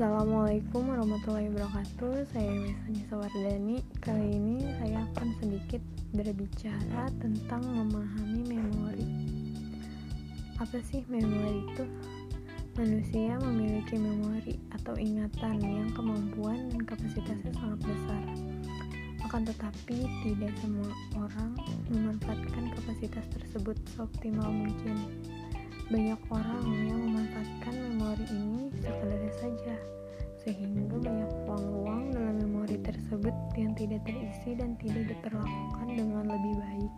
Assalamualaikum warahmatullahi wabarakatuh. Saya Wesani Sawardani Kali ini saya akan sedikit berbicara tentang memahami memori. Apa sih memori itu? Manusia memiliki memori atau ingatan yang kemampuan dan kapasitasnya sangat besar. Akan tetapi tidak semua orang memanfaatkan kapasitas tersebut seoptimal mungkin banyak orang yang memanfaatkan memori ini sekadar saja, sehingga banyak ruang-ruang dalam memori tersebut yang tidak terisi dan tidak diperlakukan dengan lebih baik.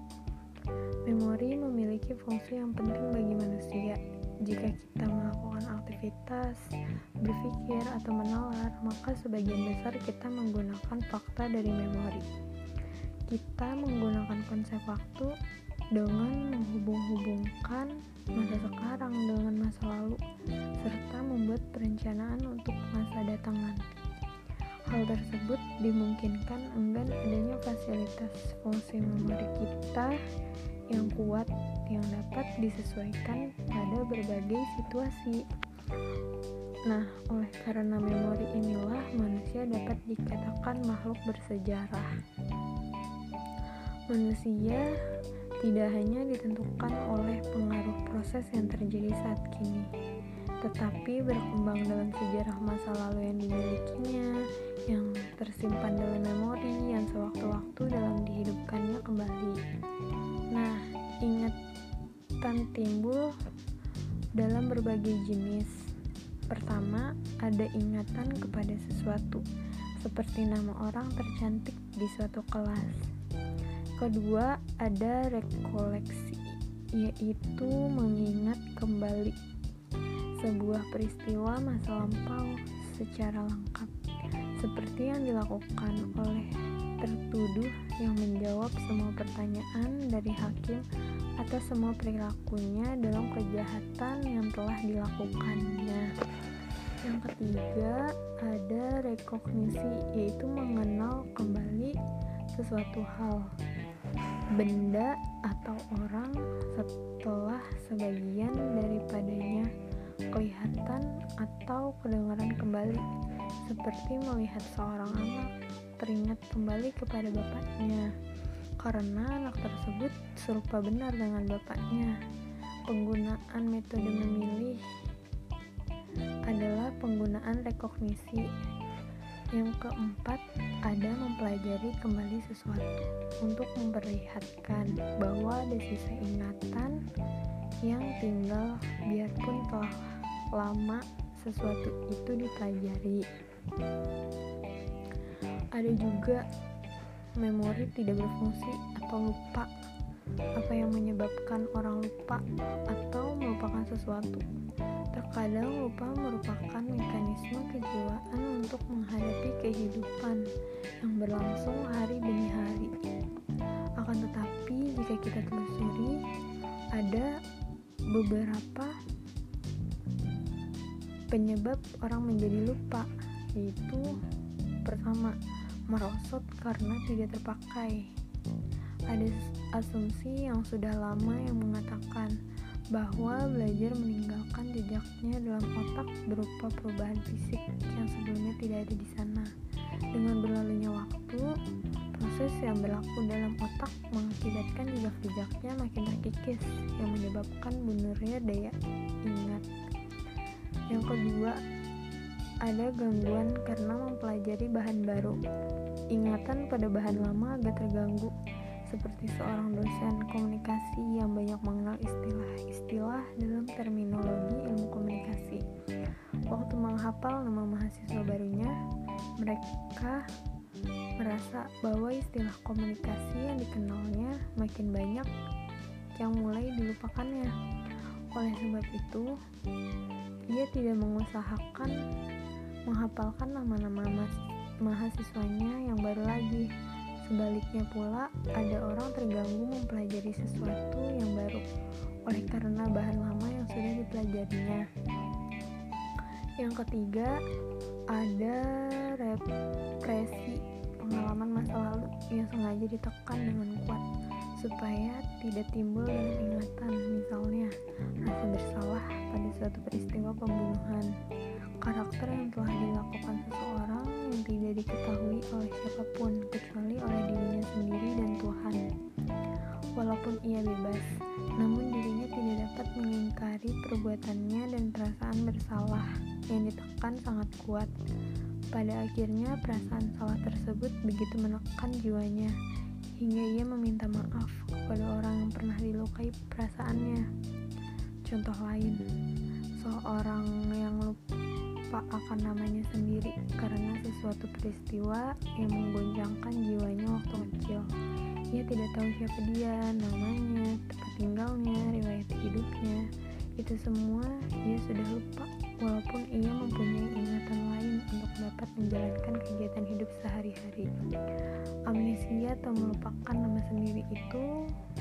Memori memiliki fungsi yang penting bagi manusia. Jika kita melakukan aktivitas, berpikir, atau menalar, maka sebagian besar kita menggunakan fakta dari memori. Kita menggunakan konsep waktu dengan menghubung-hubungkan masa sekarang dengan masa lalu, serta membuat perencanaan untuk masa datang nanti. Hal tersebut dimungkinkan enggan adanya fasilitas fungsi memori kita yang kuat yang dapat disesuaikan pada berbagai situasi. Nah, oleh karena memori inilah manusia dapat dikatakan makhluk bersejarah. Manusia tidak hanya ditentukan oleh pengaruh proses yang terjadi saat kini, tetapi berkembang dalam sejarah masa lalu yang dimilikinya, yang tersimpan dalam memori yang sewaktu-waktu dalam dihidupkannya kembali. Nah, ingatan timbul dalam berbagai jenis. Pertama, ada ingatan kepada sesuatu, seperti nama orang tercantik di suatu kelas kedua ada rekoleksi. Yaitu mengingat kembali sebuah peristiwa masa lampau secara lengkap. Seperti yang dilakukan oleh tertuduh yang menjawab semua pertanyaan dari hakim atas semua perilakunya dalam kejahatan yang telah dilakukannya. Yang ketiga, ada rekognisi, yaitu mengenal kembali sesuatu hal benda atau orang setelah sebagian daripadanya kelihatan atau kedengaran kembali seperti melihat seorang anak teringat kembali kepada bapaknya. Karena anak tersebut serupa benar dengan bapaknya. Penggunaan metode memilih adalah penggunaan rekognisi yang keempat, ada mempelajari kembali sesuatu untuk memperlihatkan bahwa ada sisa ingatan yang tinggal biarpun telah lama sesuatu itu dipelajari. Ada juga memori tidak berfungsi atau lupa. Apa yang menyebabkan orang lupa atau melupakan sesuatu? Terkadang lupa merupakan mekanisme kejiwaan untuk menghadapi kehidupan yang berlangsung hari demi hari. Akan tetapi, jika kita telusuri, ada beberapa penyebab orang menjadi lupa, yaitu pertama, merosot karena tidak terpakai. Ada asumsi yang sudah lama yang mengatakan bahwa belajar meninggalkan jejaknya dalam otak berupa perubahan fisik yang sebelumnya tidak ada di sana. Dengan berlalunya waktu, proses yang berlaku dalam otak mengakibatkan jejak-jejaknya makin terkikis yang menyebabkan bundurnya daya ingat. Yang kedua, ada gangguan karena mempelajari bahan baru. Ingatan pada bahan lama agak terganggu seperti seorang dosen komunikasi yang banyak mengenal istilah-istilah dalam terminologi ilmu komunikasi. Waktu menghafal nama mahasiswa barunya, mereka merasa bahwa istilah komunikasi yang dikenalnya makin banyak yang mulai dilupakannya. Oleh sebab itu, ia tidak mengusahakan menghafalkan nama-nama mahasiswanya yang baru lagi Sebaliknya pula, ada orang terganggu mempelajari sesuatu yang baru oleh karena bahan lama yang sudah dipelajarinya. Yang ketiga, ada represi pengalaman masa lalu yang sengaja ditekan dengan kuat supaya tidak timbul dalam ingatan. Misalnya rasa bersalah pada suatu peristiwa pembunuhan. Karakter yang telah dilakukan seseorang yang tidak diketahui oleh siapa pun Walaupun ia bebas, namun dirinya tidak dapat mengingkari perbuatannya dan perasaan bersalah yang ditekan sangat kuat. Pada akhirnya, perasaan salah tersebut begitu menekan jiwanya hingga ia meminta maaf kepada orang yang pernah dilukai perasaannya. Contoh lain, seorang yang lupa akan namanya sendiri karena sesuatu peristiwa yang menggoncangkan jiwanya waktu kecil. Ia tidak tahu siapa dia, namanya, tempat tinggalnya, riwayat hidupnya. Itu semua ia sudah lupa, walaupun ia mempunyai ingatan lain untuk dapat menjalankan kegiatan hidup sehari-hari. Amnesia atau melupakan nama sendiri itu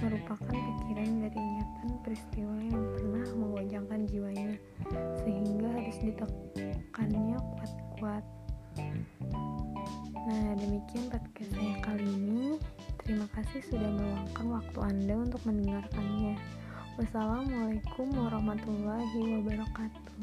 merupakan pikiran dari ingatan peristiwa yang pernah menggoncangkan jiwanya, sehingga harus ditekannya kuat-kuat. Nah, demikian podcast kasih sudah meluangkan waktu Anda untuk mendengarkannya. Wassalamualaikum warahmatullahi wabarakatuh.